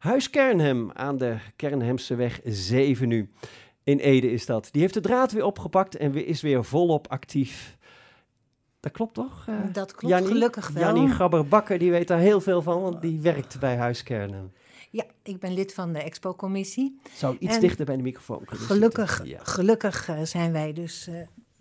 Huis Kernhem aan de Kernhemseweg 7 nu. In Ede is dat. Die heeft de draad weer opgepakt en weer- is weer volop actief. Dat klopt toch? eh, Dat klopt, Jannie? gelukkig wel. Jannie Gabber-Bakker, die weet daar heel veel van, want die werkt bij Huis Kernhem. Ja, ik ben lid van de Expo-commissie. Zou iets En dichter bij de microfoon kunnen Gelukkig. Ja. gelukkig eh, zijn wij dus, eh,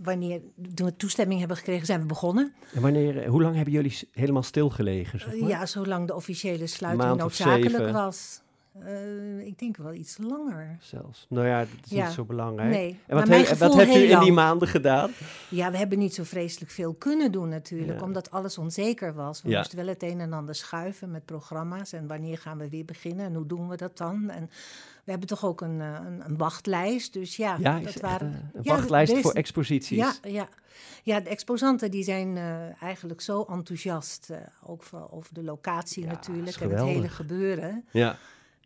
wanneer toen we toestemming hebben gekregen, zijn we begonnen. En wanneer, eh, hoe lang hebben jullie helemaal stilgelegen? Zeg maar? ja, zolang de officiële sluiting noodzakelijk was. Eh, ik denk wel iets langer. Zelfs. Nou ja, dat is Ja. niet zo belangrijk. Nee, En wat, he- wat heeft u in die maanden gedaan? Ja, we hebben niet zo vreselijk veel kunnen doen natuurlijk, Ja. omdat alles onzeker was. We Ja. moesten wel het een en ander schuiven met programma's en wanneer gaan we weer beginnen en hoe doen we dat dan? En we hebben toch ook een, eh, een, een wachtlijst, dus ja, dat echt, waren... eh, een wachtlijst voor exposities. Ja, ja. ja, de exposanten die zijn eigenlijk zo enthousiast, ook voor, over de locatie natuurlijk en het hele gebeuren. ja.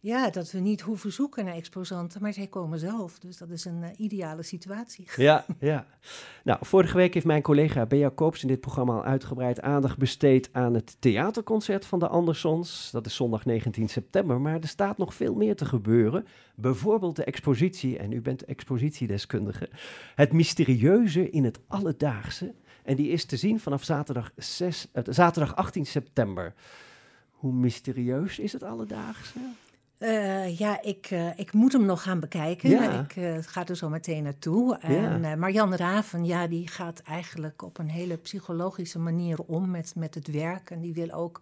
Ja, dat we niet hoeven zoeken naar exposanten, maar zij komen zelf. Dus dat is een eh, ideale situatie. Ja, ja. Nou, vorige week heeft mijn collega Bea Koops in dit programma al uitgebreid aandacht besteed aan het theaterconcert van de Andersons. Dat is zondag 19 september, maar er staat nog veel meer te gebeuren. Bijvoorbeeld de expositie, en u bent expositiedeskundige, het mysterieuze in het alledaagse. En die is te zien vanaf zaterdag, 6, eh, zaterdag 18 september. Hoe mysterieus is het alledaagse? Eh, ja, ik, eh, ik moet hem nog gaan bekijken. Ja. Ik eh, ga er zo meteen naartoe. En eh Marianne Raven, ja, die gaat eigenlijk op een hele psychologische manier om met, met het werk. En die wil ook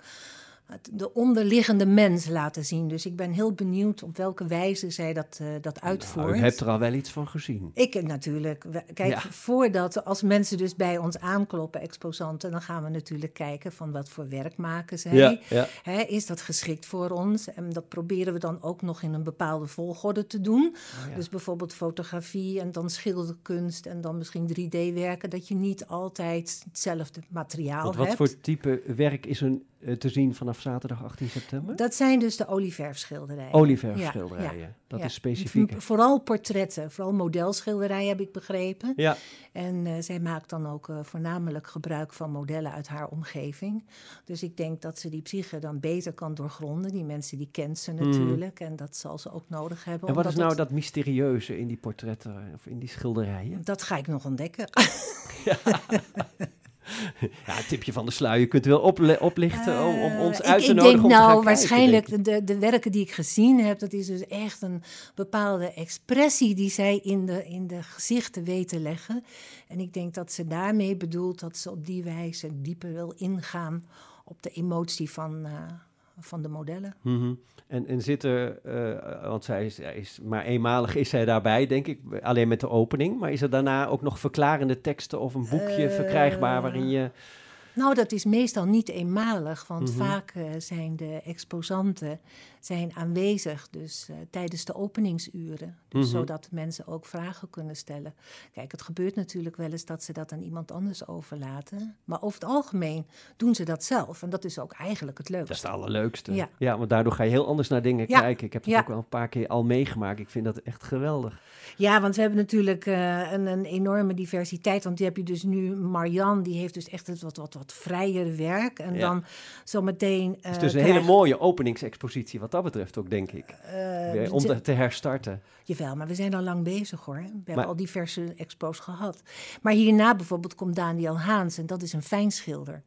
de onderliggende mens laten zien. Dus ik ben heel benieuwd op welke wijze zij dat, eh, dat uitvoert. Nou, u hebt er al wel iets van gezien. Ik eh, natuurlijk. Kijk, Ja. voordat als mensen dus bij ons aankloppen, exposanten, dan gaan we natuurlijk kijken van wat voor werk maken zij. Ja, ja. Hè, is dat geschikt voor ons? En dat proberen we dan ook nog in een bepaalde volgorde te doen. Oh. Dus bijvoorbeeld fotografie en dan schilderkunst en dan misschien 3D-werken. Dat je niet altijd hetzelfde materiaal Want wat hebt. voor type werk is eh, te zien vanaf zaterdag 18 september? Dat zijn dus de olieverfschilderijen. Olieverfschilderijen. Ja, ja, Dat ja. is specifiek. Vooral portretten, vooral modelschilderijen heb ik begrepen. Ja, En eh, zij maakt dan ook eh, voornamelijk gebruik van modellen uit haar omgeving. Dus ik denk dat ze die psyche dan beter kan doorgronden. Die mensen die kent ze natuurlijk. En dat zal ze ook nodig hebben. En wat is nou het- dat mysterieuze in die portretten of in die schilderijen? Dat ga ik nog ontdekken. Ja, een tipje van de sluier kunt u wel oplichten om, om ons Eh, uit ik, te ik nodigen denk om te gaan nou, kijken, waarschijnlijk denk ik. de, de werken die ik gezien heb, dat is dus echt een bepaalde expressie die zij in de, in de gezichten weet te leggen. En ik denk dat ze daarmee bedoelt dat ze op die wijze dieper wil ingaan op de emotie van, eh, van de modellen. Mhm. En, en zit er, eh, want zij is, is, maar eenmalig is zij daarbij, denk ik, alleen met de opening. Maar is er daarna ook nog verklarende teksten of een boekje Eh, verkrijgbaar waarin je... Nou, dat is meestal niet eenmalig, want Mhm. vaak eh, zijn de exposanten zijn aanwezig dus, eh, tijdens de openingsuren. Dus Mhm. Zodat mensen ook vragen kunnen stellen. Kijk, het gebeurt natuurlijk wel eens dat ze dat aan iemand anders overlaten. Maar over het algemeen doen ze dat zelf. En dat is ook eigenlijk het leukste. Dat is het allerleukste. Ja. ja, want daardoor ga je heel anders naar dingen Ja, kijken. Ik heb het ja. ook wel een paar keer al meegemaakt. Ik vind dat echt geweldig. Ja, want we hebben natuurlijk eh, een, een enorme diversiteit. Want die heb je dus nu, Marianne, die heeft dus echt het wat, wat, wat vrijer werk. En Ja. dan zometeen... Het is eh, dus een krijg- hele mooie openingsexpositie wat dat betreft ook, denk ik. eh, om te, te herstarten. Jawel, maar we zijn al lang bezig hoor. We hebben al diverse expos gehad. Maar hierna bijvoorbeeld komt Daniel Haans en dat is een fijnschilder.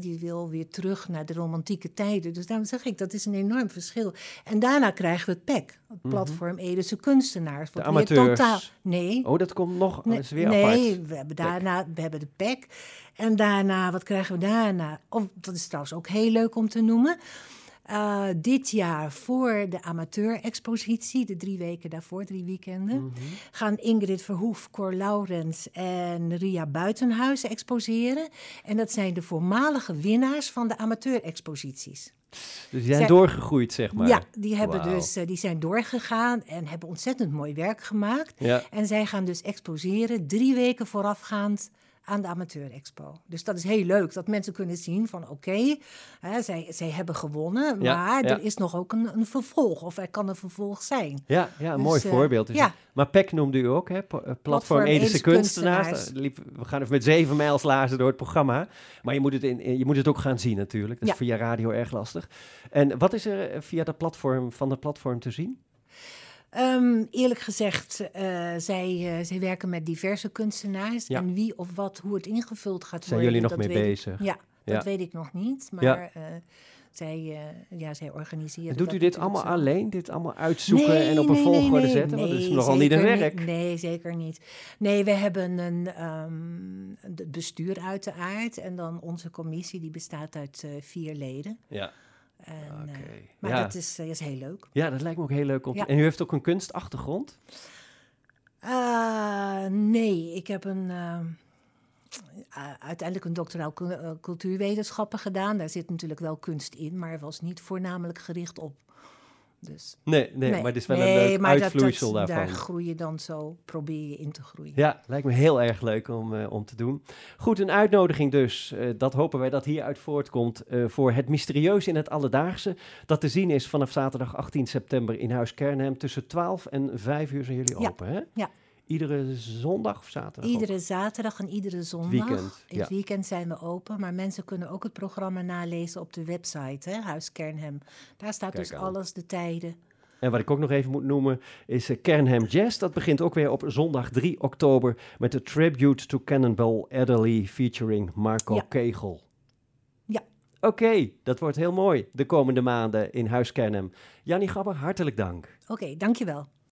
Die wil weer terug naar de romantieke tijden. Dus daarom zeg ik, dat is een enorm verschil. En daarna krijgen we het PEC, het platform Edese Kunstenaars. Mhm. De weer amateurs. Totaal, nee, Oh, dat komt nog, Nee, is weer nee, apart. we hebben daarna we hebben de PEC. En daarna, wat krijgen we daarna? Of, dat is trouwens ook heel leuk om te noemen. Eh, dit jaar voor de amateur-expositie, de drie weken daarvoor, drie weekenden, Mhm. gaan Ingrid Verhoef, Cor Laurens en Ria Buitenhuis exposeren. En dat zijn de voormalige winnaars van de amateur-exposities. Dus die zijn Zij- doorgegroeid, zeg maar. Ja, die, hebben dus, eh, die zijn doorgegaan en hebben ontzettend mooi werk gemaakt. Ja. En zij gaan dus exposeren drie weken voorafgaand aan de Amateur Expo. Dus dat is heel leuk, dat mensen kunnen zien van oké, zij, zij hebben gewonnen, maar er is nog ook een, een, vervolg, of er kan een vervolg zijn. Ja, ja een dus, mooi uh, voorbeeld. Dus ja. Maar PEC noemde u ook, hè? Eh, platform, platform Edische Kunstenaars. Kunstenaars. We gaan even met zeven mijlslazen door het programma, maar je moet het, in, je moet het ook gaan zien natuurlijk. Dat is via radio erg lastig. En wat is er via de platform van de platform te zien? Um, eerlijk gezegd, uh, zij, uh, zij werken met diverse kunstenaars. En wie of wat, hoe het ingevuld gaat worden. Zijn jullie nog mee bezig? Ik, ja, dat weet ik nog niet. Maar uh, zij, ja, zij organiseren. En doet u dit allemaal zo. alleen? Dit allemaal uitzoeken nee, en op een nee, volgorde nee, zetten? Want dat is nogal niet een werk. Niet, nee, zeker niet. Nee, we hebben een um, bestuur uiteraard. En dan onze commissie, die bestaat uit vier leden. Ja. En, okay. uh, maar ja. dat is, uh, is heel leuk. Ja, dat lijkt me ook heel leuk. Om ja. En u heeft ook een kunstachtergrond? Uh, nee, ik heb een, uiteindelijk een doctoraal cultuurwetenschappen gedaan. Daar zit natuurlijk wel kunst in, maar was niet voornamelijk gericht op dus, nee, nee, nee, maar het is wel nee, een leuk uitvloeisel dat, dat, daarvan. Daar groei je dan zo, probeer je in te groeien. Ja, lijkt me heel erg leuk om, uh, om te doen. Goed, een uitnodiging dus. Uh, dat hopen wij dat hieruit voortkomt uh, voor het mysterieus in het alledaagse. Dat te zien is vanaf zaterdag 18 september in Huis Kernhem. Tussen 12 en 5 uur zijn jullie ja. open, hè? Ja. Iedere zondag of zaterdag? Iedere zaterdag en iedere zondag. Weekend, In het ja. weekend zijn we open, maar mensen kunnen ook het programma nalezen op de website, hè, Huis Kernhem. Daar staat Kijk dus aan. alles, de tijden. En wat ik ook nog even moet noemen is uh, Kernham Jazz. Dat begint ook weer op zondag 3 oktober met de Tribute to Cannonball Adderley featuring Marco ja. Kegel. Ja. Oké, okay, dat wordt heel mooi de komende maanden in Huis Kernham. Jannie Gabber, hartelijk dank. Oké, okay, dankjewel.